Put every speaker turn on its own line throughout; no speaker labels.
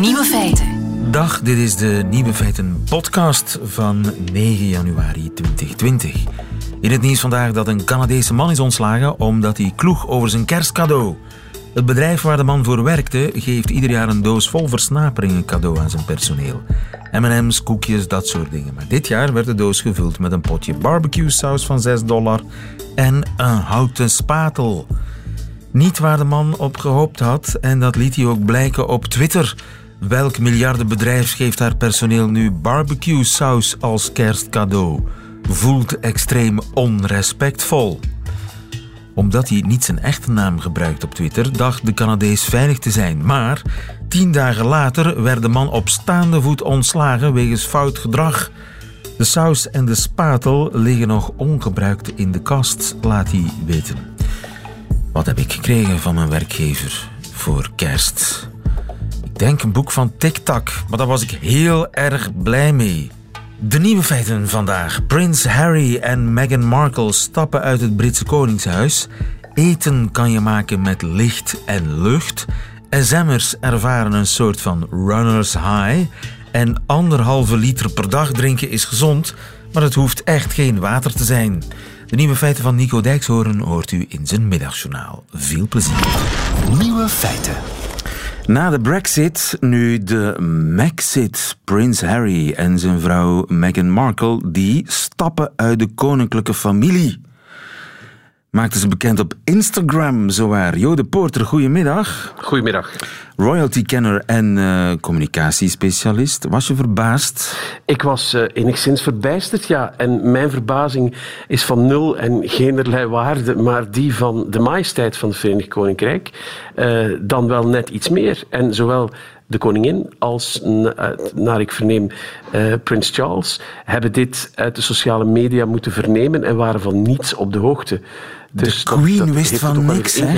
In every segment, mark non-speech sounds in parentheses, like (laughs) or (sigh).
Nieuwe feiten.
Dag, dit is de Nieuwe Feiten podcast van 9 januari 2020. In het nieuws vandaag dat een Canadese man is ontslagen omdat hij kloeg over zijn kerstcadeau. Het bedrijf waar de man voor werkte geeft ieder jaar een doos vol versnaperingen cadeau aan zijn personeel. M&M's, koekjes, dat soort dingen. Maar dit jaar werd de doos gevuld met een potje barbecue saus van 6 dollar en een houten spatel. Niet waar de man op gehoopt had en dat liet hij ook blijken op Twitter. Welk miljardenbedrijf geeft haar personeel nu barbecue saus als kerstcadeau? Voelt extreem onrespectvol omdat hij niet zijn echte naam gebruikt op Twitter, dacht de Canadees veilig te zijn. Maar tien dagen later werd de man op staande voet ontslagen wegens fout gedrag. De saus en de spatel liggen nog ongebruikt in de kast, laat hij weten. Wat heb ik gekregen van mijn werkgever voor kerst? Denk een boek van TikTok, maar daar was ik heel erg blij mee. De nieuwe feiten vandaag. Prins Harry en Meghan Markle stappen uit het Britse Koningshuis. Eten kan je maken met licht en lucht. SM'ers ervaren een soort van runner's high. En anderhalve liter per dag drinken is gezond, maar het hoeft echt geen water te zijn. De nieuwe feiten van Nico Dijkshoorn hoort u in zijn middagjournaal. Veel plezier.
Nieuwe feiten.
Na de Brexit nu de Maxit. Prins Harry en zijn vrouw Meghan Markle die stappen uit de koninklijke familie. Maakten ze bekend op Instagram, zowaar. Jo de Poorter, goedemiddag.
Goedemiddag.
Royalty-kenner en uh, communicatiespecialist. Was je verbaasd?
Ik was uh, enigszins verbijsterd, ja. En mijn verbazing is van nul en geenerlei waarde, maar die van de majesteit van het Verenigd Koninkrijk. Uh, dan wel net iets meer. En zowel de koningin als, naar ik verneem, uh, prins Charles, hebben dit uit de sociale media moeten vernemen en waren van niets op de hoogte.
Dus de Queen dat, dat wist van niks, hè?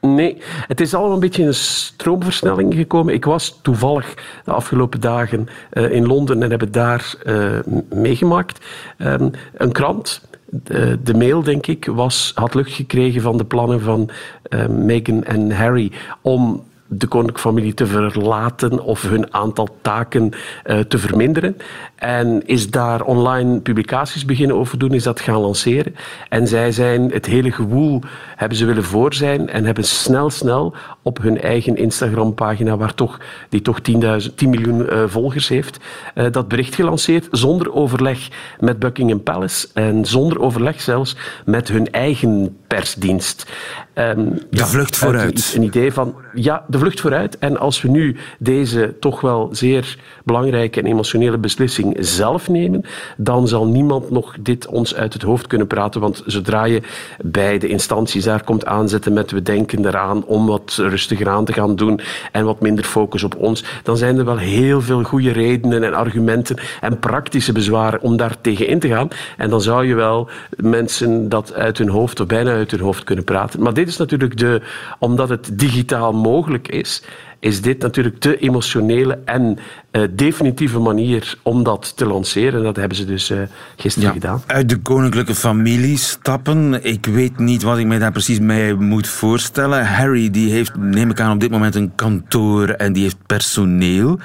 Nee, het is allemaal een beetje in een stroomversnelling gekomen. Ik was toevallig de afgelopen dagen uh, in Londen en heb het daar uh, meegemaakt. Um, een krant, de, de, mail, denk ik, was, had lucht gekregen van de plannen van uh, Meghan en Harry om de koninklijke familie te verlaten of hun aantal taken uh, te verminderen. En is daar online publicaties beginnen over doen, is dat gaan lanceren. En zij zijn het hele gewoel hebben ze willen voor zijn en hebben snel, snel op hun eigen Instagram-pagina, waar toch, die toch 10, 10 miljoen uh, volgers heeft, uh, dat bericht gelanceerd zonder overleg met Buckingham Palace en zonder overleg zelfs met hun eigen persdienst.
Um, de ja, vlucht vooruit.
Een idee van, ja, de vlucht vooruit. En als we nu deze toch wel zeer belangrijke en emotionele beslissing zelf nemen, dan zal niemand nog dit ons uit het hoofd kunnen praten. Want zodra je bij de instanties daar komt aanzetten met we denken eraan om wat rustiger aan te gaan doen en wat minder focus op ons, dan zijn er wel heel veel goede redenen en argumenten en praktische bezwaren om daar tegen in te gaan. En dan zou je wel mensen dat uit hun hoofd of bijna uit hun hoofd kunnen praten. Maar dit is natuurlijk de, omdat het digitaal mogelijk is, is dit natuurlijk de emotionele en uh, definitieve manier om dat te lanceren. Dat hebben ze dus uh, gisteren ja, gedaan.
Uit de koninklijke familie stappen. Ik weet niet wat ik mij daar precies mee moet voorstellen. Harry die heeft, neem ik aan, op dit moment een kantoor en die heeft personeel.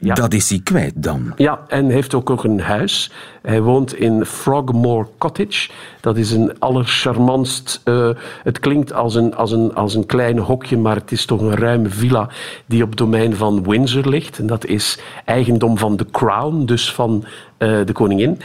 Ja. Dat is hij kwijt dan.
Ja, en heeft ook nog een huis. Hij woont in Frogmore Cottage. Dat is een allercharmantst... Uh, het klinkt als een, als, een, als een klein hokje, maar het is toch een ruime villa die op het domein van Windsor ligt. En dat is eigendom van de Crown, dus van uh, de koningin.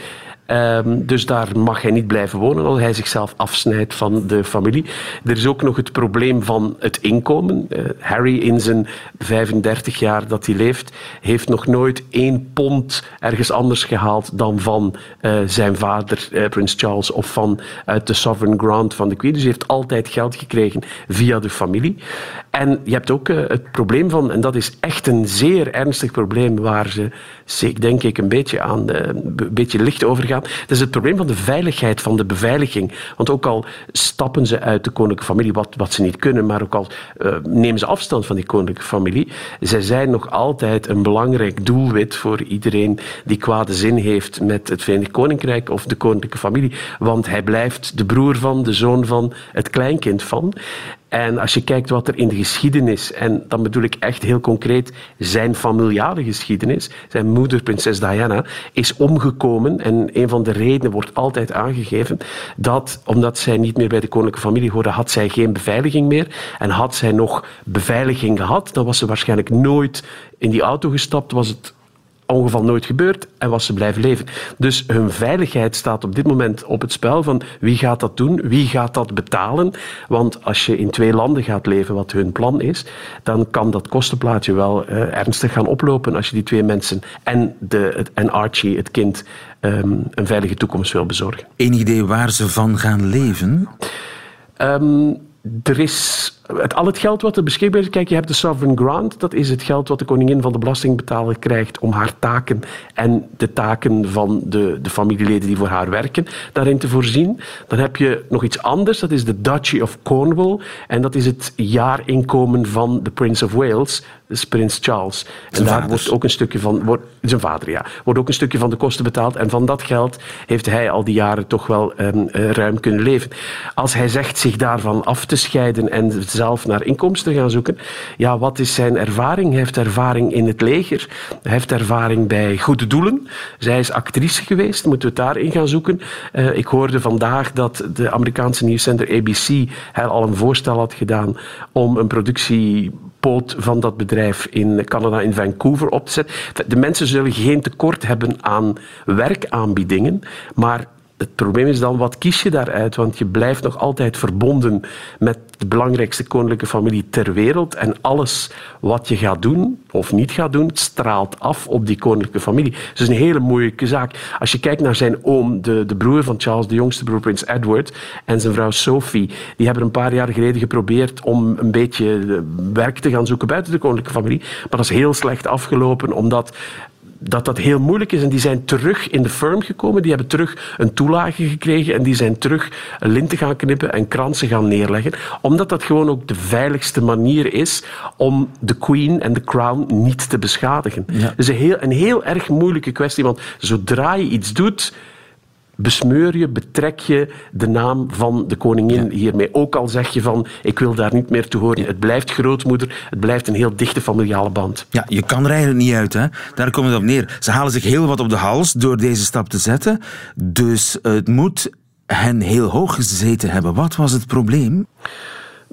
Um, dus daar mag hij niet blijven wonen als hij zichzelf afsnijdt van de familie. Er is ook nog het probleem van het inkomen. Uh, Harry in zijn 35 jaar dat hij leeft, heeft nog nooit één pond ergens anders gehaald dan van uh, zijn vader, uh, Prins Charles, of van uit de Sovereign Grant van de Queen. Dus hij heeft altijd geld gekregen via de familie. En je hebt ook het probleem van, en dat is echt een zeer ernstig probleem waar ze, denk ik, een beetje aan, een beetje licht over gaan dat is het probleem van de veiligheid, van de beveiliging. Want ook al stappen ze uit de koninklijke familie, wat, wat ze niet kunnen, maar ook al uh, nemen ze afstand van die koninklijke familie, zij zijn nog altijd een belangrijk doelwit voor iedereen die kwade zin heeft met het Verenigd Koninkrijk of de koninklijke familie. Want hij blijft de broer van, de zoon van, het kleinkind van. En als je kijkt wat er in de geschiedenis, en dan bedoel ik echt heel concreet zijn familiale geschiedenis, zijn moeder, prinses Diana, is omgekomen. En een van de redenen wordt altijd aangegeven dat, omdat zij niet meer bij de koninklijke familie hoorde, had zij geen beveiliging meer. En had zij nog beveiliging gehad, dan was ze waarschijnlijk nooit in die auto gestapt, was het ongeval nooit gebeurd en was ze blijven leven. Dus hun veiligheid staat op dit moment op het spel van wie gaat dat doen, wie gaat dat betalen. Want als je in twee landen gaat leven, wat hun plan is, dan kan dat kostenplaatje wel uh, ernstig gaan oplopen als je die twee mensen en, de, en Archie, het kind, um, een veilige toekomst wil bezorgen.
Enig idee waar ze van gaan leven?
Um, er is het, al het geld wat er beschikbaar is, kijk, je hebt de sovereign grant, dat is het geld wat de koningin van de belastingbetaler krijgt om haar taken en de taken van de, de familieleden die voor haar werken, daarin te voorzien. Dan heb je nog iets anders, dat is de Duchy of Cornwall, en dat is het jaarinkomen van de Prince of Wales, dus prins Charles.
En
daar wordt ook een stukje van, wordt, zijn vader, ja, wordt ook een stukje van de kosten betaald. En van dat geld heeft hij al die jaren toch wel um, ruim kunnen leven. Als hij zegt zich daarvan af te scheiden en zelf naar inkomsten gaan zoeken. Ja, wat is zijn ervaring? Hij heeft ervaring in het leger. Hij heeft ervaring bij goede doelen. Zij is actrice geweest. Moeten we het daarin gaan zoeken? Uh, ik hoorde vandaag dat de Amerikaanse nieuwszender ABC al een voorstel had gedaan om een productiepoot van dat bedrijf in Canada, in Vancouver, op te zetten. De mensen zullen geen tekort hebben aan werkaanbiedingen, maar het probleem is dan, wat kies je daaruit? Want je blijft nog altijd verbonden met de belangrijkste koninklijke familie ter wereld. En alles wat je gaat doen of niet gaat doen, straalt af op die koninklijke familie. Dus het is een hele moeilijke zaak. Als je kijkt naar zijn oom, de, de broer van Charles, de jongste broer, prins Edward, en zijn vrouw Sophie, die hebben een paar jaar geleden geprobeerd om een beetje werk te gaan zoeken buiten de koninklijke familie. Maar dat is heel slecht afgelopen, omdat dat dat heel moeilijk is. En die zijn terug in de firm gekomen. Die hebben terug een toelage gekregen. En die zijn terug linten gaan knippen en kransen gaan neerleggen. Omdat dat gewoon ook de veiligste manier is om de queen en de crown niet te beschadigen. Ja. Is een heel, een heel erg moeilijke kwestie. Want zodra je iets doet besmeur je, betrek je de naam van de koningin hiermee. Ook al zeg je van, ik wil daar niet meer toe horen. Het blijft grootmoeder, het blijft een heel dichte familiale band.
Ja, je kan er eigenlijk niet uit, hè. Daar komt het op neer. Ze halen zich heel wat op de hals door deze stap te zetten. Dus het moet hen heel hoog gezeten hebben. Wat was het probleem?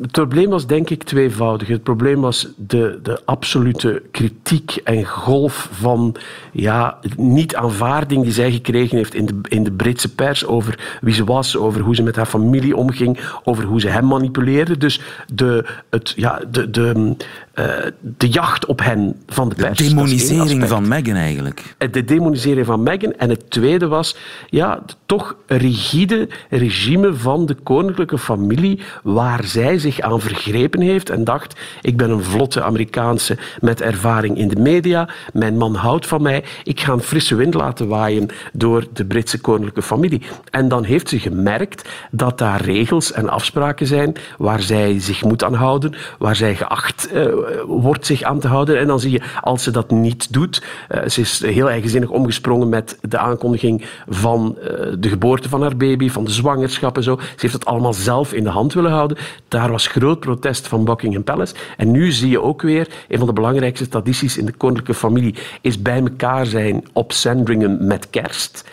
Het probleem was denk ik tweevoudig. Het probleem was de, de absolute kritiek en golf van ja, niet-aanvaarding die zij gekregen heeft in de, in de Britse pers over wie ze was, over hoe ze met haar familie omging, over hoe ze hem manipuleerde. Dus de, het, ja, de, de, uh, de jacht op hen van de pers.
De demonisering van Meghan eigenlijk.
De demonisering van Meghan. En het tweede was ja, toch rigide regime van de koninklijke familie waar zij zich aan vergrepen heeft en dacht ik ben een vlotte Amerikaanse met ervaring in de media, mijn man houdt van mij, ik ga een frisse wind laten waaien door de Britse koninklijke familie. En dan heeft ze gemerkt dat daar regels en afspraken zijn waar zij zich moet aan houden, waar zij geacht uh, wordt zich aan te houden. En dan zie je, als ze dat niet doet, uh, ze is heel eigenzinnig omgesprongen met de aankondiging van uh, de geboorte van haar baby, van de zwangerschap en zo. Ze heeft het allemaal zelf in de hand willen houden. Daar was groot protest van Buckingham Palace. En nu zie je ook weer, een van de belangrijkste tradities in de koninklijke familie is bij elkaar zijn op Sandringham met kerst.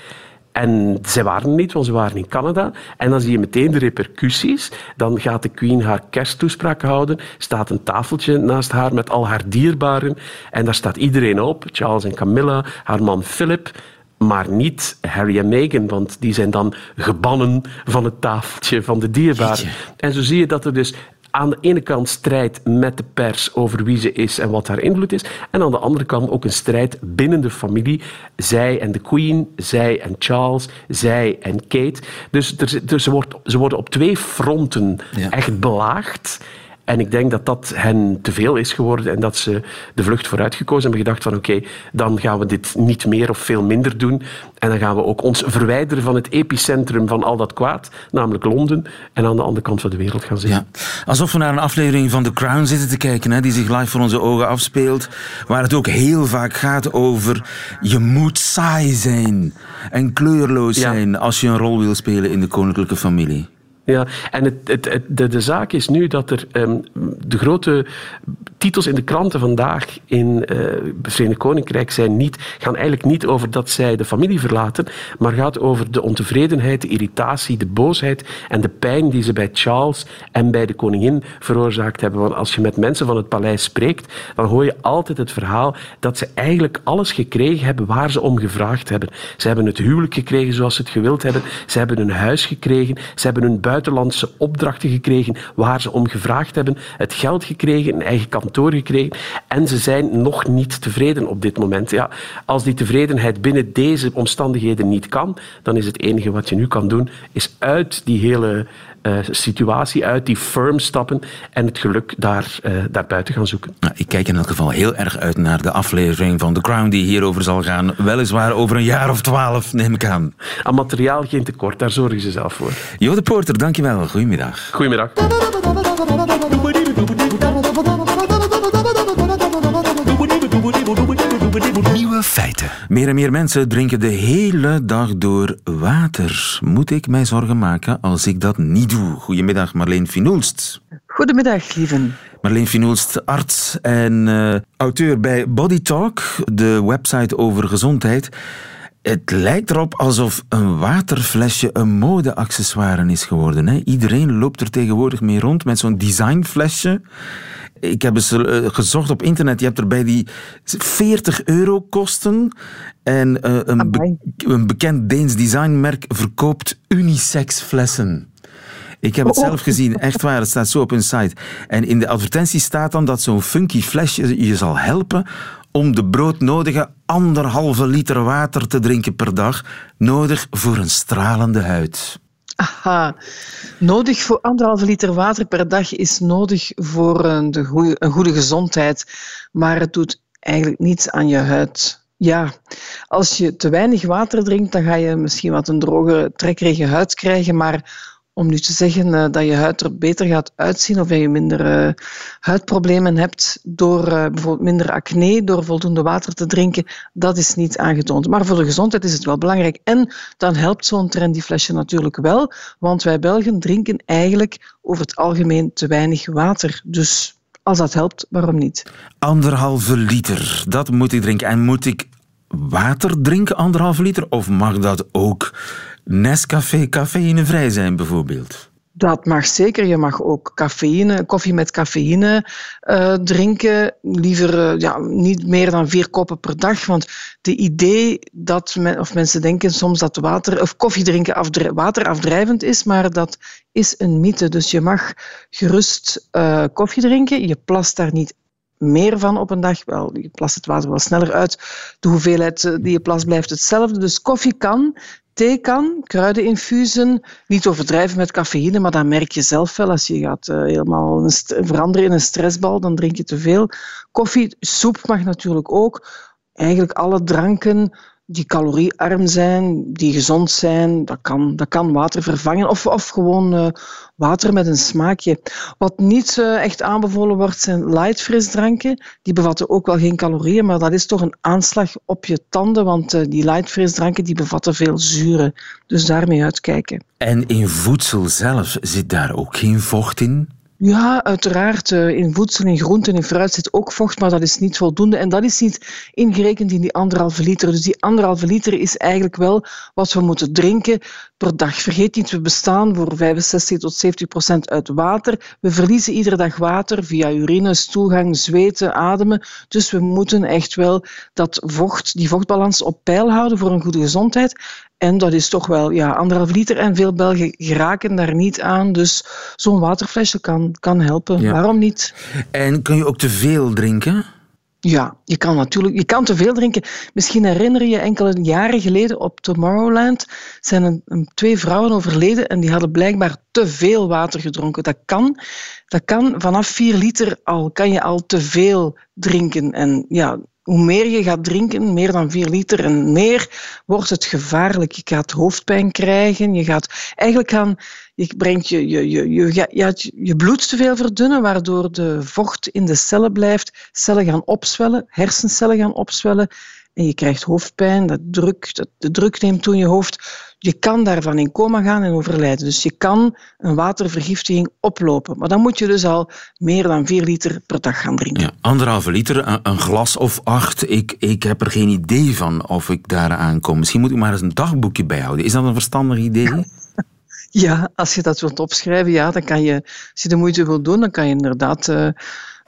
En ze waren niet, want ze waren in Canada. En dan zie je meteen de repercussies. Dan gaat de queen haar kersttoespraak houden. staat een tafeltje naast haar met al haar dierbaren. En daar staat iedereen op. Charles en Camilla, haar man Philip. Maar niet Harry en Meghan, want die zijn dan gebannen van het tafeltje van de dierbaren. En zo zie je dat er dus aan de ene kant strijd met de pers over wie ze is en wat haar invloed is. En aan de andere kant ook een strijd binnen de familie. Zij en de Queen, zij en Charles, zij en Kate. Dus, er, dus ze, wordt, ze worden op twee fronten echt belaagd. En ik denk dat dat hen te veel is geworden en dat ze de vlucht vooruit gekozen hebben. Gedacht van oké, dan gaan we dit niet meer of veel minder doen. En dan gaan we ook ons verwijderen van het epicentrum van al dat kwaad, namelijk Londen. En aan de andere kant van de wereld gaan zitten.
Ja, alsof we naar een aflevering van The Crown zitten te kijken, hè, die zich live voor onze ogen afspeelt. Waar het ook heel vaak gaat over je moet saai zijn en kleurloos zijn als je een rol wil spelen in de koninklijke familie.
Ja, en het, het, de, de zaak is nu dat er um, de grote titels in de kranten vandaag in uh, het Verenigd Koninkrijk zijn niet, gaan eigenlijk niet over dat zij de familie verlaten, maar gaat over de ontevredenheid, de irritatie, de boosheid en de pijn die ze bij Charles en bij de koningin veroorzaakt hebben. Want als je met mensen van het paleis spreekt, dan hoor je altijd het verhaal dat ze eigenlijk alles gekregen hebben waar ze om gevraagd hebben. Ze hebben het huwelijk gekregen zoals ze het gewild hebben. Ze hebben een huis gekregen. Ze hebben hun buitenlandse opdrachten gekregen waar ze om gevraagd hebben. Het geld gekregen, een eigen kantoor gekregen. En ze zijn nog niet tevreden op dit moment. Ja, als die tevredenheid binnen deze omstandigheden niet kan, dan is het enige wat je nu kan doen, is uit die hele uh, situatie, uit die firm stappen en het geluk daar, uh, daar buiten gaan zoeken.
Nou, ik kijk in elk geval heel erg uit naar de aflevering van The Crown die hierover zal gaan. Weliswaar over een jaar of twaalf, neem ik aan.
Aan materiaal geen tekort, daar zorgen ze zelf voor.
Jo de Porter, dankjewel. Goedemiddag.
Goedemiddag.
Nieuwe feiten.
Meer en meer mensen drinken de hele dag door water. Moet ik mij zorgen maken als ik dat niet doe? Goedemiddag, Marleen Finoelst.
Goedemiddag, lieven.
Marleen Finoelst, arts en uh, auteur bij Body Talk, de website over gezondheid. Het lijkt erop alsof een waterflesje een modeaccessoire is geworden. Hè? Iedereen loopt er tegenwoordig mee rond met zo'n designflesje. Ik heb eens uh, gezocht op internet. Je hebt erbij die 40 euro kosten. En uh, een, be een, bekend Deens designmerk verkoopt unisex flessen. Ik heb het oh. zelf gezien, echt waar. Het staat zo op hun site. En in de advertentie staat dan dat zo'n funky flesje je zal helpen om de broodnodige anderhalve liter water te drinken per dag, nodig voor een stralende huid.
Aha. Nodig voor anderhalve liter water per dag is nodig voor een, de goeie, een goede gezondheid, maar het doet eigenlijk niets aan je huid. Ja, als je te weinig water drinkt, dan ga je misschien wat een droge, trekkerige huid krijgen, maar om nu te zeggen uh, dat je huid er beter gaat uitzien of dat je minder uh, huidproblemen hebt door uh, bijvoorbeeld minder acne, door voldoende water te drinken, dat is niet aangetoond. Maar voor de gezondheid is het wel belangrijk. En dan helpt zo'n trendy flesje natuurlijk wel, want wij Belgen drinken eigenlijk over het algemeen te weinig water. Dus als dat helpt, waarom niet?
Anderhalve liter, dat moet ik drinken. En moet ik water drinken, anderhalve liter? Of mag dat ook Nescafé cafeïnevrij zijn bijvoorbeeld?
Dat mag zeker. Je mag ook cafeïne, koffie met cafeïne uh, drinken. Liever uh, ja, niet meer dan vier koppen per dag. Want de idee dat men, of mensen denken soms dat water of koffie drinken afdri waterafdrijvend is, maar dat is een mythe. Dus je mag gerust uh, koffie drinken. Je plast daar niet meer van op een dag. Wel, je plast het water wel sneller uit. De hoeveelheid die je plas blijft hetzelfde. Dus koffie kan, thee kan, kruideninfusen. Niet overdrijven met cafeïne, maar dat merk je zelf wel. Als je gaat uh, helemaal veranderen in een stressbal, dan drink je te veel. Koffie, soep mag natuurlijk ook. Eigenlijk alle dranken die caloriearm zijn, die gezond zijn, dat kan, dat kan water vervangen. Of, of gewoon uh, water met een smaakje. Wat niet uh, echt aanbevolen wordt, zijn light frisdranken. Die bevatten ook wel geen calorieën, maar dat is toch een aanslag op je tanden, want uh, die light frisdranken die bevatten veel zuren. Dus daarmee uitkijken.
En in voedsel zelf zit daar ook geen vocht in?
Ja, uiteraard. Eh, in voedsel, in groenten, in fruit zit ook vocht, maar dat is niet voldoende. En dat is niet ingerekend in die anderhalve liter. Dus die anderhalve liter is eigenlijk wel wat we moeten drinken per dag. Vergeet niet, we bestaan voor 65 tot 70 procent uit water. We verliezen iedere dag water via urine, stoelgang, zweten, ademen. Dus we moeten echt wel dat vocht, die vochtbalans op peil houden voor een goede gezondheid. En dat is toch wel ja, anderhalf liter. En veel Belgen geraken daar niet aan. Dus zo'n waterflesje kan, kan helpen. Waarom niet?
En kun je ook te veel drinken?
Ja, je kan natuurlijk je kan te veel drinken. Misschien herinner je enkele jaren geleden op Tomorrowland zijn een, een, twee vrouwen overleden en die hadden blijkbaar te veel water gedronken. Dat kan, dat kan vanaf 4 liter al, kan je al te veel drinken. En ja, hoe meer je gaat drinken, meer dan 4 liter en meer, wordt het gevaarlijk. Je gaat hoofdpijn krijgen. Je gaat eigenlijk gaan, je brengt je, je, je, je, je, je bloed te veel verdunnen, waardoor de vocht in de cellen blijft. Cellen gaan opzwellen, hersencellen gaan opzwellen. en je krijgt hoofdpijn, dat druk, dat, de druk neemt toe in je hoofd, je kan daarvan in coma gaan en overlijden. Dus je kan een watervergiftiging oplopen. Maar dan moet je dus al meer dan 4 liter per dag gaan drinken.
Ja, anderhalve liter, een, een, glas of acht. Ik, ik heb er geen idee van of ik daaraan kom. Misschien moet ik maar eens een dagboekje bijhouden. Is dat een verstandig idee? (laughs)
Ja, als je dat wilt opschrijven, ja, dan kan je, als je de moeite wilt doen, dan kan je inderdaad uh,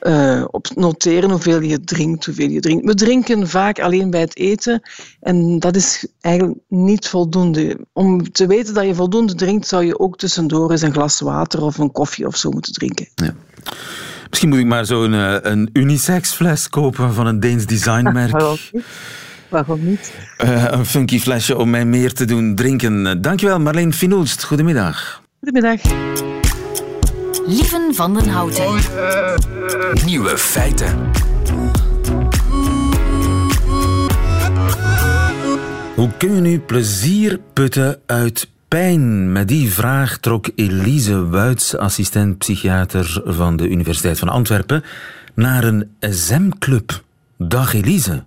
uh, op noteren hoeveel je drinkt, hoeveel je drinkt. We drinken vaak alleen bij het eten en dat is eigenlijk niet voldoende. Om te weten dat je voldoende drinkt, zou je ook tussendoor eens een glas water of een koffie of zo moeten drinken.
Ja. Misschien moet ik maar zo'n uh, een unisex fles kopen van een Deens designmerk. (laughs)
Waarom niet?
Uh, een funky flesje om mij meer te doen drinken. Dankjewel, Marleen Finoelst. Goedemiddag.
Goedemiddag.
Lieven van den Houten. Nieuwe feiten.
Hoe kun je nu plezier putten uit pijn? Met die vraag trok Elise Wuits, assistent-psychiater van de Universiteit van Antwerpen, naar een ZEM-club. Dag Elise.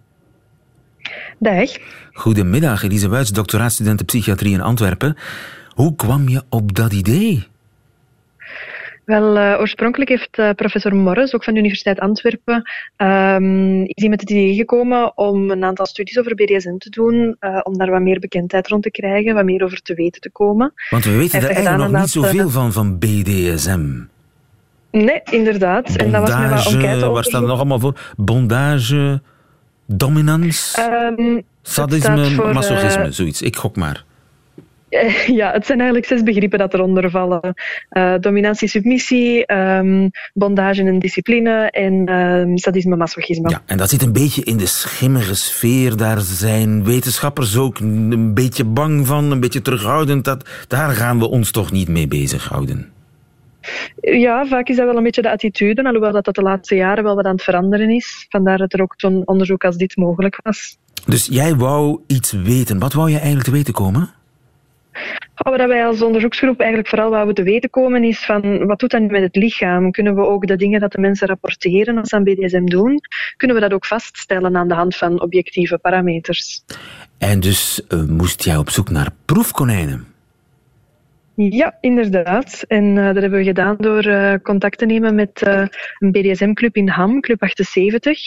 Dag.
Goedemiddag, Elise Wuits, doctoraatstudent psychiatrie in Antwerpen. Hoe kwam je op dat idee?
Wel, uh, oorspronkelijk heeft uh, professor Morris, ook van de Universiteit Antwerpen, um, is hij met het idee gekomen om een aantal studies over BDSM te doen, uh, om daar wat meer bekendheid rond te krijgen, wat meer over te weten te komen.
Want we weten er eigenlijk nog niet zoveel van, van BDSM.
Nee, inderdaad.
Bondage,
en dat was met wat enquête
Waar staat er nog allemaal voor? Bondage, dominance,
um,
sadisme,
voor,
masochisme, zoiets. Ik gok maar.
Ja, het zijn eigenlijk zes begrippen dat eronder vallen. Uh, dominantie, submissie, um, bondage en discipline en um, sadisme, masochisme.
Ja, en dat zit een beetje in de schimmige sfeer. Daar zijn wetenschappers ook een beetje bang van, een beetje terughoudend. Dat, daar gaan we ons toch niet mee bezighouden.
Ja, vaak is dat wel een beetje de attitude, alhoewel dat, dat de laatste jaren wel wat aan het veranderen is. Vandaar dat er ook zo'n onderzoek als dit mogelijk was.
Dus jij wou iets weten. Wat wou je eigenlijk te weten komen?
Wat wij als onderzoeksgroep eigenlijk vooral wouden te weten komen is van wat doet dat met het lichaam? Kunnen we ook de dingen dat de mensen rapporteren als ze aan BDSM doen, kunnen we dat ook vaststellen aan de hand van objectieve parameters?
En dus uh, moest jij op zoek naar proefkonijnen?
Ja, inderdaad. En uh, dat hebben we gedaan door uh, contact te nemen met uh, een BDSM-club in Ham, Club 78.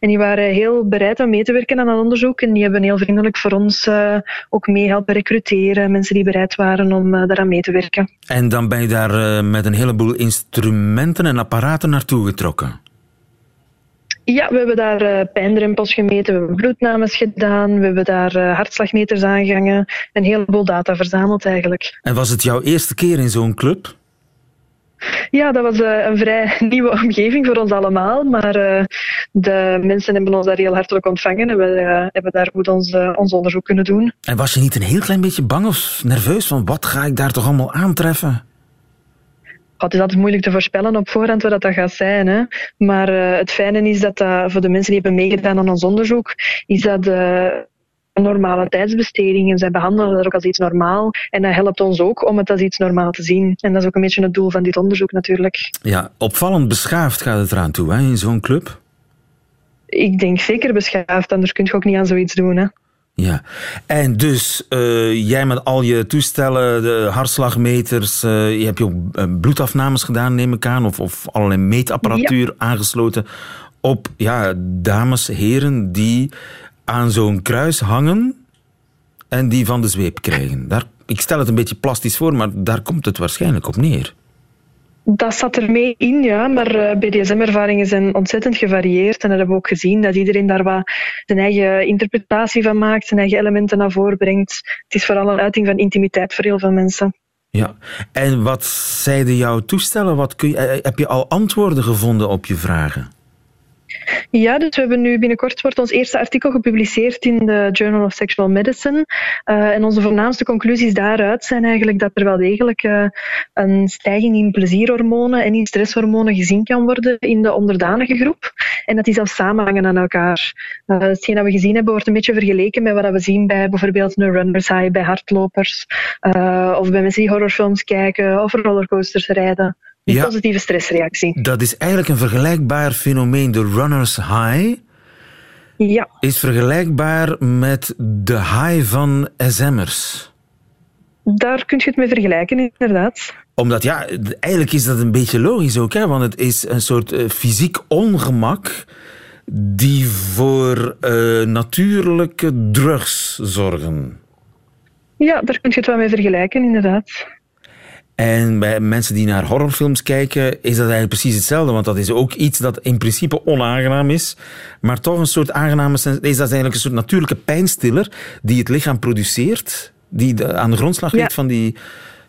En die waren heel bereid om mee te werken aan het onderzoek. En die hebben heel vriendelijk voor ons ook mee helpen recruteren. Mensen die bereid waren om daaraan mee te werken.
En dan ben je daar met een heleboel instrumenten en apparaten naartoe getrokken?
Ja, we hebben daar uh, pijndrempels gemeten, we hebben bloednames gedaan, we hebben daar uh, hartslagmeters aangehangen, een heleboel data verzameld eigenlijk.
En was het jouw eerste keer in zo'n club?
Ja, dat was uh, een vrij (laughs) nieuwe omgeving voor ons allemaal, maar de mensen hebben ons daar heel hartelijk ontvangen en we hebben daar goed ons, ons onderzoek kunnen doen.
En was je niet een heel klein beetje bang of nerveus van wat ga ik daar toch allemaal aantreffen?
Het is altijd moeilijk te voorspellen op voorhand wat dat gaat zijn. Hè. Maar uh, het fijne is dat, dat voor de mensen die hebben meegedaan aan ons onderzoek, is dat uh, een normale tijdsbesteding. En zij behandelen dat ook als iets normaal. En dat helpt ons ook om het als iets normaal te zien. En dat is ook een beetje het doel van dit onderzoek natuurlijk.
Ja, opvallend beschaafd gaat het eraan toe hè, in zo'n club.
Ik denk zeker beschaafd, anders kun je ook niet aan zoiets doen. Hè.
Ja, en dus uh, jij met al je toestellen, de hartslagmeters, uh, je hebt je ook bloedafnames gedaan, neem ik aan, of, of allerlei meetapparatuur ja. aangesloten op ja, dames, heren die aan zo'n kruis hangen en die van de zweep krijgen. Daar, ik stel het een beetje plastisch voor, maar daar komt het waarschijnlijk op neer.
Dat zat er mee in, ja. Maar uh, BDSM-ervaringen zijn ontzettend gevarieerd. En dat hebben we ook gezien, dat iedereen daar wat zijn eigen interpretatie van maakt, zijn eigen elementen naar voren brengt. Het is vooral een uiting van intimiteit voor heel veel mensen.
Ja, en wat zeiden jouw toestellen? Wat kun je, heb je al antwoorden gevonden op je vragen?
Ja, dus we hebben nu binnenkort wordt ons eerste artikel gepubliceerd in de Journal of Sexual Medicine. Uh, en onze voornaamste conclusies daaruit zijn eigenlijk dat er wel degelijk uh, een stijging in plezierhormonen en in stresshormonen gezien kan worden in de onderdanige groep. En dat die zelfs samenhangen aan elkaar. Uh, hetgeen dat we gezien hebben wordt een beetje vergeleken met wat we zien bij bijvoorbeeld een runner's high, bij hardlopers, of bij mensen die horrorfilms kijken of rollercoasters rijden. Ja, positieve stressreactie.
Dat is eigenlijk een vergelijkbaar fenomeen, de runner's high.
Ja.
is vergelijkbaar met de high van SM'ers.
Daar kun je het mee vergelijken, inderdaad.
Omdat ja, eigenlijk is dat een beetje logisch ook, hè? want het is een soort uh, fysiek ongemak die voor uh, natuurlijke drugs zorgen.
Ja, daar kun je het wel mee vergelijken, inderdaad.
En bij mensen die naar horrorfilms kijken, is dat eigenlijk precies hetzelfde. Want dat is ook iets dat in principe onaangenaam is, maar toch een soort aangename... Is dat eigenlijk een soort natuurlijke pijnstiller die het lichaam produceert, die aan de grondslag ligt ja. van, die,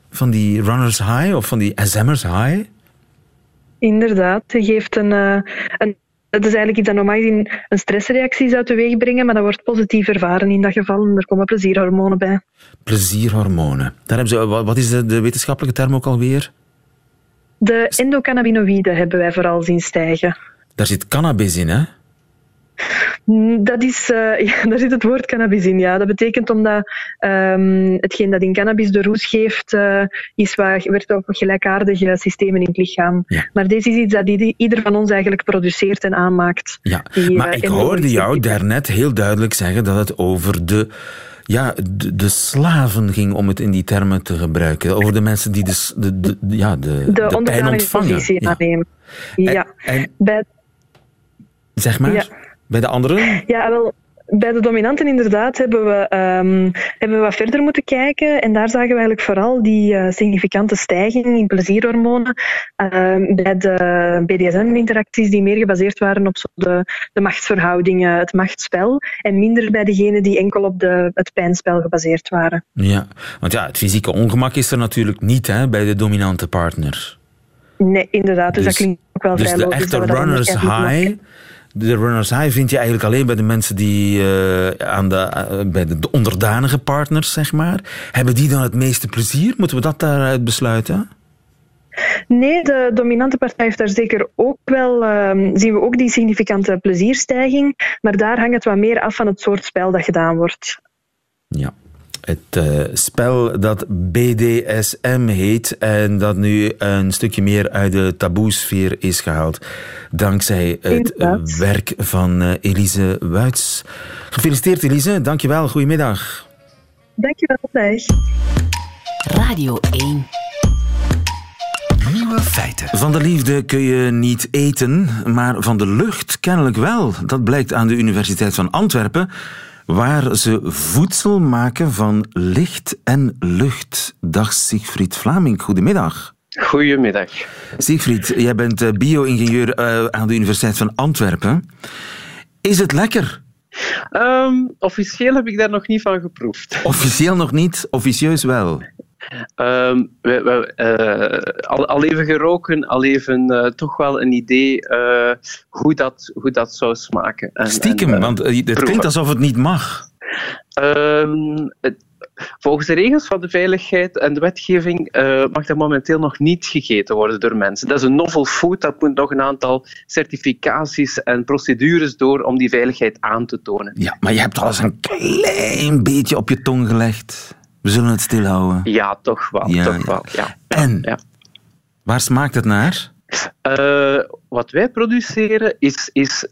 van die runners high of van die SM'ers high?
Inderdaad, die geeft een, uh, een dat is eigenlijk iets dat normaal gezien een stressreactie zou teweegbrengen, maar dat wordt positief ervaren in dat geval en er komen plezierhormonen bij.
Plezierhormonen. Daar hebben ze, wat is de, de wetenschappelijke term ook alweer?
De endocannabinoïden hebben wij vooral zien stijgen.
Daar zit cannabis in, hè?
Dat is, uh, (laughs) ja, daar zit het woord cannabis in, ja. Dat betekent omdat um, hetgeen dat in cannabis de roes geeft, uh, is wat, werd op gelijkaardige systemen in het lichaam. Ja. Maar deze is iets dat ieder van ons eigenlijk produceert en aanmaakt.
Ja, die, maar uh, ik hoorde jou daarnet heel duidelijk zeggen dat het over de ja, de, de, slaven ging, om het in die termen te gebruiken. Over de mensen die de, de, de ja, de,
de, de pijn ontvangen. Ja. ja.
En, en, Bij, zeg maar. Ja. Bij de anderen?
Ja, wel, bij de dominanten inderdaad hebben we, um, hebben we wat verder moeten kijken. En daar zagen we eigenlijk vooral die uh, significante stijging in plezierhormonen uh, bij de BDSM-interacties die meer gebaseerd waren op zo de, de machtsverhoudingen, het machtsspel. En minder bij degenen die enkel op de, het pijnspel gebaseerd waren.
Ja, want ja, het fysieke ongemak is er natuurlijk niet hè, bij de dominante partner.
Nee, inderdaad. Dus, dus dat klinkt ook wel
dus
vrij
logisch. Dus de echte runners high de runners high vind je eigenlijk alleen bij de mensen die uh, aan de, uh, bij de onderdanige partners, zeg maar. Hebben die dan het meeste plezier? Moeten we dat daaruit besluiten?
Nee, de dominante partij heeft daar zeker ook wel, uh, zien we ook die significante plezierstijging, maar daar hangt het wat meer af van het soort spel dat gedaan wordt.
Ja, het uh, spel dat BDSM heet en dat nu een stukje meer uit de taboesfeer is gehaald. Dankzij het Inderdaad. werk van uh, Elise Wuits. Gefeliciteerd Elise, dankjewel, goedemiddag.
Dankjewel, Thijs.
Radio 1 Nieuwe feiten.
Van de liefde kun je niet eten, maar van de lucht kennelijk wel. Dat blijkt aan de Universiteit van Antwerpen waar ze voedsel maken van licht en lucht. Dag Siegfried Vlaming, goedemiddag.
Goedemiddag.
Siegfried, jij bent eh, bio-ingenieur eh, aan de Universiteit van Antwerpen. Is het lekker?
Um, officieel heb ik daar nog niet van geproefd.
Officieel nog niet, officieus wel.
Um, we, we, uh, al, al, even geroken, al even uh, toch wel een idee uh, hoe, dat, hoe dat zou smaken.
En, Stiekem, en, want het proeven. klinkt alsof het niet mag.
Um, het, volgens de regels van de veiligheid en de wetgeving mag dat momenteel nog niet gegeten worden door mensen. Dat is een novel food, dat moet nog een aantal certificaties en procedures door om die veiligheid aan te tonen.
Ja, maar je hebt al eens een klein beetje op je tong gelegd. We zullen het stilhouden.
Ja, toch wel. Ja, toch wel ja.
En? Ja. Waar smaakt het naar?
Uh, wat wij produceren is, is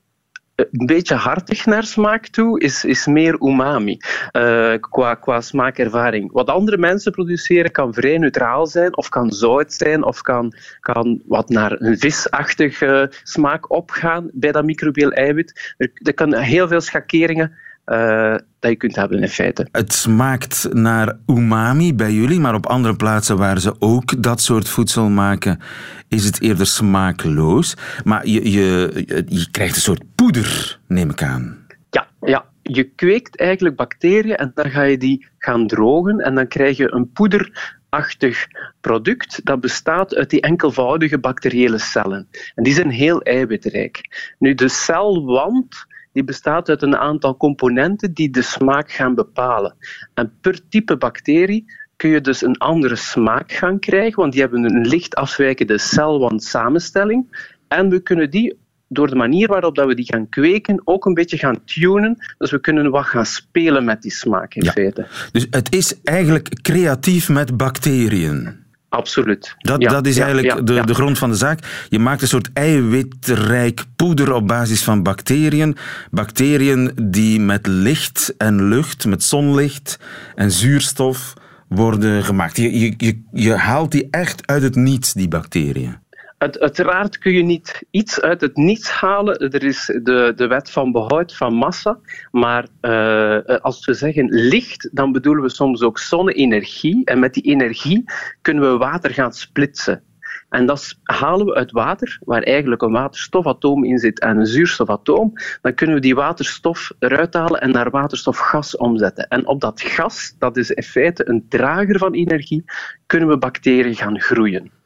een beetje hartig naar smaak toe, is, is meer umami uh, qua, qua smaakervaring. Wat andere mensen produceren kan vrij neutraal zijn, of kan zout zijn, of kan, kan wat naar een visachtige smaak opgaan bij dat microbieel eiwit. Er, er kan heel veel schakeringen uh, dat je kunt hebben in feite.
Het smaakt naar umami bij jullie, maar op andere plaatsen waar ze ook dat soort voedsel maken, is het eerder smaakloos. Maar je, je, je krijgt een soort poeder, neem ik aan.
Ja, ja, je kweekt eigenlijk bacteriën en dan ga je die gaan drogen en dan krijg je een poederachtig product dat bestaat uit die enkelvoudige bacteriële cellen. En die zijn heel eiwitrijk. Nu, de celwand die bestaat uit een aantal componenten die de smaak gaan bepalen. En per type bacterie kun je dus een andere smaak gaan krijgen, want die hebben een licht afwijkende celwand samenstelling. En we kunnen die door de manier waarop dat we die gaan kweken ook een beetje gaan tunen. Dus we kunnen wat gaan spelen met die smaak in feite.
Dus het is eigenlijk creatief met bacteriën.
Absoluut.
Dat,
Ja,
dat is
ja,
eigenlijk
ja,
de, de grond van de zaak. Je maakt een soort eiwitrijk poeder op basis van bacteriën. Bacteriën die met licht en lucht, met zonlicht en zuurstof worden gemaakt. Je, je, je, je haalt die echt uit het niets, die bacteriën.
Uit- uiteraard kun je niet iets uit het niets halen. Er is de, de wet van behoud van massa. Maar eh, als we zeggen licht, dan bedoelen we soms ook zonne-energie. En met die energie kunnen we water gaan splitsen. En dat halen we uit water, waar eigenlijk een waterstofatoom in zit en een zuurstofatoom. Dan kunnen we die waterstof eruit halen en naar waterstofgas omzetten. En op dat gas, dat is in feite een drager van energie, kunnen we bacteriën gaan groeien.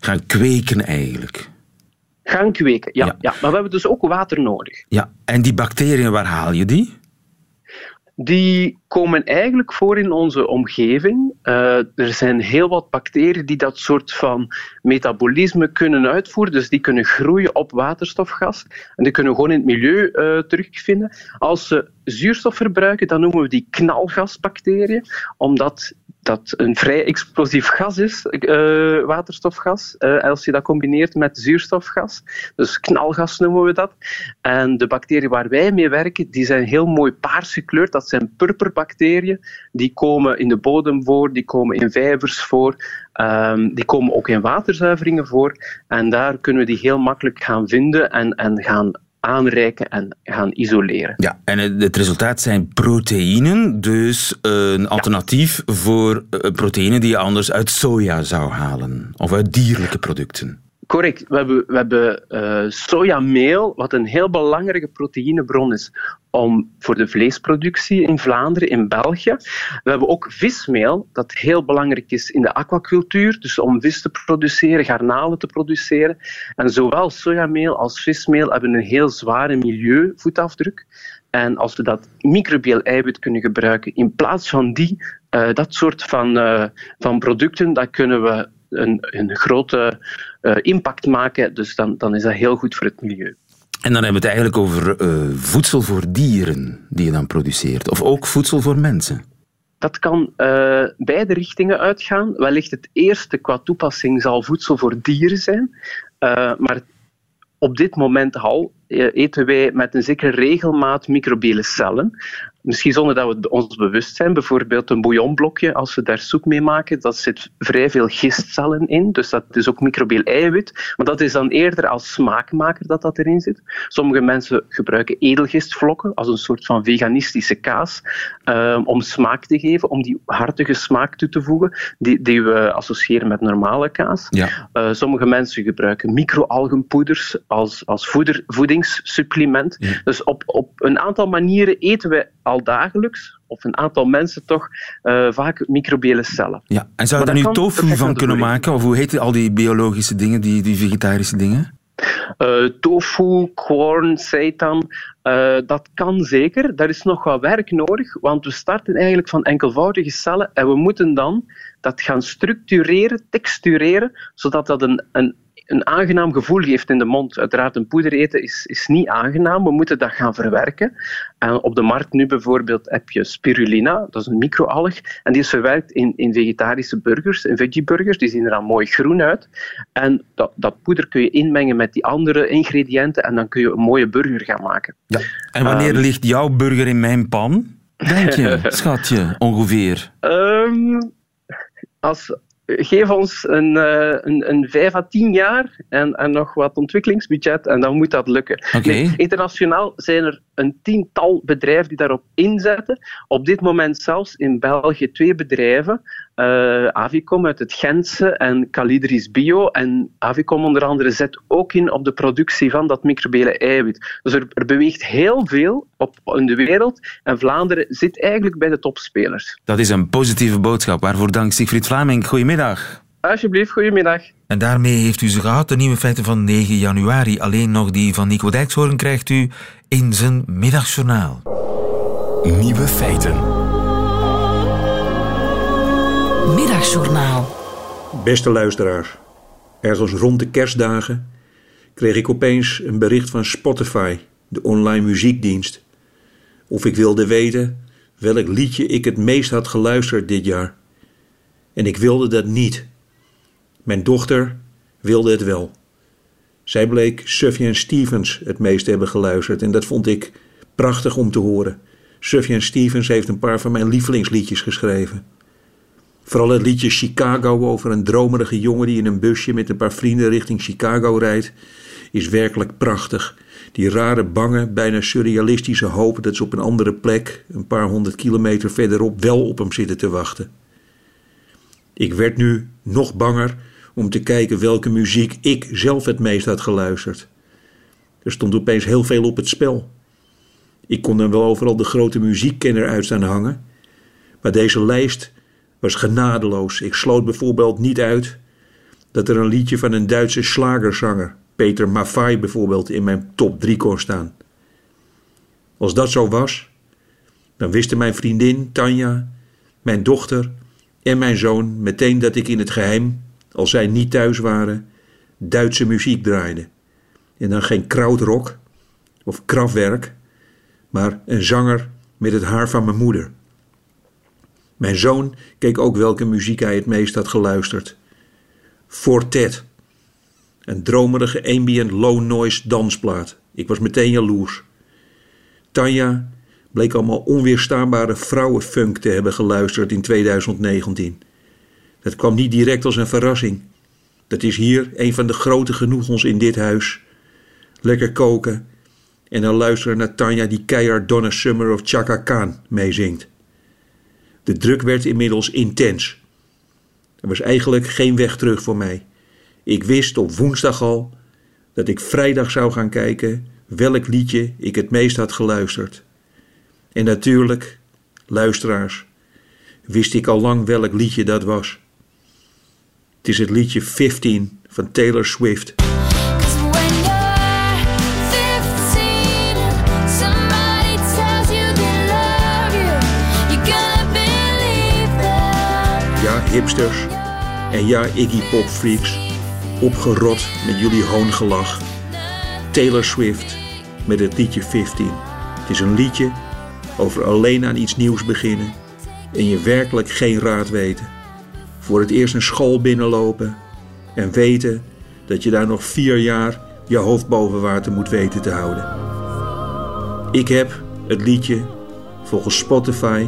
Gaan kweken eigenlijk.
Gaan kweken, ja,
Ja.
ja. Maar we hebben dus ook water nodig.
Ja, en die bacteriën, waar haal je die?
Die komen eigenlijk voor in onze omgeving. Eh, er zijn heel wat bacteriën die dat soort van metabolisme kunnen uitvoeren. Dus die kunnen groeien op waterstofgas. En die kunnen gewoon in het milieu eh, terugvinden. Als ze zuurstof verbruiken, dan noemen we die knalgasbacteriën. Omdat dat een vrij explosief gas is, eh, waterstofgas. eh, als je dat combineert met zuurstofgas. Dus knalgas noemen we dat. En de bacteriën waar wij mee werken, die zijn heel mooi paars gekleurd. Dat zijn purperbacteriën. Die komen in de bodem voor, die komen in vijvers voor. ehm, die komen ook in waterzuiveringen voor. En daar kunnen we die heel makkelijk gaan vinden en, en gaan aanreiken en gaan isoleren.
Ja, en het resultaat zijn proteïnen, dus een alternatief voor eh, proteïnen die je anders uit soja zou halen. Of uit dierlijke producten.
Correct. We hebben, we hebben eh, sojameel, wat een heel belangrijke proteïnebron is om, voor de vleesproductie in Vlaanderen, in België. We hebben ook vismeel, dat heel belangrijk is in de aquacultuur, dus om vis te produceren, garnalen te produceren. En zowel sojameel als vismeel hebben een heel zware milieuvoetafdruk. En als we dat microbieel eiwit kunnen gebruiken in plaats van die, eh, dat soort van, eh, van producten, dan kunnen we een, een grote eh, impact maken. Dus dan, dan is dat heel goed voor het milieu.
En dan hebben we het eigenlijk over eh, voedsel voor dieren die je dan produceert. Of ook voedsel voor mensen.
Dat kan eh, beide richtingen uitgaan. Wellicht het eerste qua toepassing zal voedsel voor dieren zijn. Maar op dit moment al eten wij met een zekere regelmaat microbiële cellen. Misschien zonder dat we ons bewust zijn. Bijvoorbeeld een bouillonblokje, als we daar soep mee maken, dat zit vrij veel gistcellen in. Dus dat is ook microbieel eiwit. Maar dat is dan eerder als smaakmaker dat dat erin zit. Sommige mensen gebruiken edelgistvlokken als een soort van veganistische kaas eh, om smaak te geven, om die hartige smaak toe te voegen, die, die we associëren met normale kaas.
Ja.
Eh, sommige mensen gebruiken microalgenpoeders als, als voeder, voedingssupplement.
Ja.
Dus op, op een aantal manieren eten we al dagelijks, of een aantal mensen toch, eh, vaak microbiële cellen.
ja. En zou je daar nu tofu van kunnen maken? Of hoe heet al die biologische dingen, die, die vegetarische dingen?
Eh, tofu, corn, seitan, eh, dat kan zeker. Daar is nog wat werk nodig, want we starten eigenlijk van enkelvoudige cellen en we moeten dan dat gaan structureren, textureren, zodat dat een, een, een aangenaam gevoel geeft in de mond. Uiteraard, een poeder eten is, is niet aangenaam. We moeten dat gaan verwerken. En op de markt nu bijvoorbeeld heb je spirulina, dat is een microalg, en die is verwerkt in, in vegetarische burgers, in veggieburgers. Die zien er dan mooi groen uit. En dat, dat poeder kun je inmengen met die andere ingrediënten en dan kun je een mooie burger gaan maken.
Ja. En wanneer
Ehm.
ligt jouw burger in mijn pan? Denk je, (laughs) schatje, ongeveer?
Ehm, als, geef ons een, eh, een, een 5 à 10 jaar en, en nog wat ontwikkelingsbudget en dan moet dat lukken. Nee, internationaal zijn er een tiental bedrijven die daarop inzetten. Op dit moment zelfs in België twee bedrijven. Eh, Avicom uit het Gentse en Calidris Bio. En Avicom onder andere zet ook in op de productie van dat microbiële eiwit. Dus er, er beweegt heel veel op, in de wereld en Vlaanderen zit eigenlijk bij de topspelers.
Dat is een positieve boodschap. Waarvoor dank Siegfried Vlaming. Goedemiddag.
Alsjeblieft, goedemiddag.
En daarmee heeft u ze gehad, de nieuwe feiten van 9 januari. Alleen nog die van Nico Dijkshoorn krijgt u in zijn middagjournaal.
Nieuwe feiten.
Middagjournaal.
Beste luisteraar, ergens rond de kerstdagen kreeg ik opeens een bericht van Spotify, de online muziekdienst. Of ik wilde weten welk liedje ik het meest had geluisterd dit jaar. En ik wilde dat niet. Mijn dochter wilde het wel. Zij bleek Sufjan Stevens het meest hebben geluisterd en dat vond ik prachtig om te horen. Sufjan Stevens heeft een paar van mijn lievelingsliedjes geschreven. Vooral het liedje Chicago over een dromerige jongen die in een busje met een paar vrienden richting Chicago rijdt, is werkelijk prachtig. Die rare, bange, bijna surrealistische hoop dat ze op een andere plek, een paar honderd kilometer verderop, wel op hem zitten te wachten. Ik werd nu nog banger om te kijken welke muziek ik zelf het meest had geluisterd. Er stond opeens heel veel op het spel. Ik kon dan wel overal de grote muziekkenner uit staan hangen, maar deze lijst was genadeloos. Ik sloot bijvoorbeeld niet uit dat er een liedje van een Duitse slagerzanger, Peter Maffay bijvoorbeeld, in mijn top 3 kon staan. Als dat zo was, dan wisten mijn vriendin Tanja, mijn dochter en mijn zoon meteen dat ik in het geheim, als zij niet thuis waren, Duitse muziek draaide. En dan geen krautrock of krafwerk, maar een zanger met het haar van mijn moeder. Mijn zoon keek ook welke muziek hij het meest had geluisterd. Fortet. Een dromerige ambient low noise dansplaat. Ik was meteen jaloers. Tanja bleek allemaal onweerstaanbare vrouwenfunk te hebben geluisterd in 2019. Dat kwam niet direct als een verrassing. Dat is hier een van de grote genoegens in dit huis. Lekker koken en dan luisteren naar Tanja die keihard Donna Summer of Chaka Khan meezingt. De druk werd inmiddels intens. Er was eigenlijk geen weg terug voor mij. Ik wist op woensdag al dat ik vrijdag zou gaan kijken welk liedje ik het meest had geluisterd. En natuurlijk, luisteraars, wist ik al lang welk liedje dat was. Het is het liedje 15 van Taylor Swift. Hipsters en ja, Iggy Pop freaks, opgerot met jullie hoongelach. Taylor Swift met het liedje 15. Het is een liedje over alleen aan iets nieuws beginnen en je werkelijk geen raad weten. Voor het eerst een school binnenlopen en weten dat je daar nog vier jaar je hoofd boven water moet weten te houden. Ik heb het liedje volgens Spotify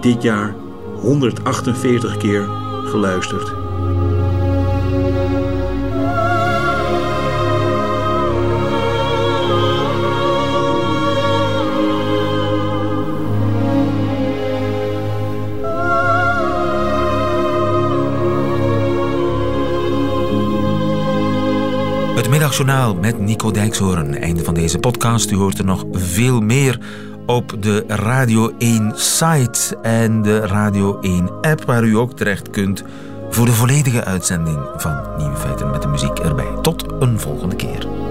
dit jaar 148 keer geluisterd.
Het middagjournaal met Nico Dijkshoorn. Einde van deze podcast. U hoort er nog veel meer op de Radio 1 site en de Radio 1 app, waar u ook terecht kunt voor de volledige uitzending van Nieuwe Feiten met de muziek erbij. Tot een volgende keer.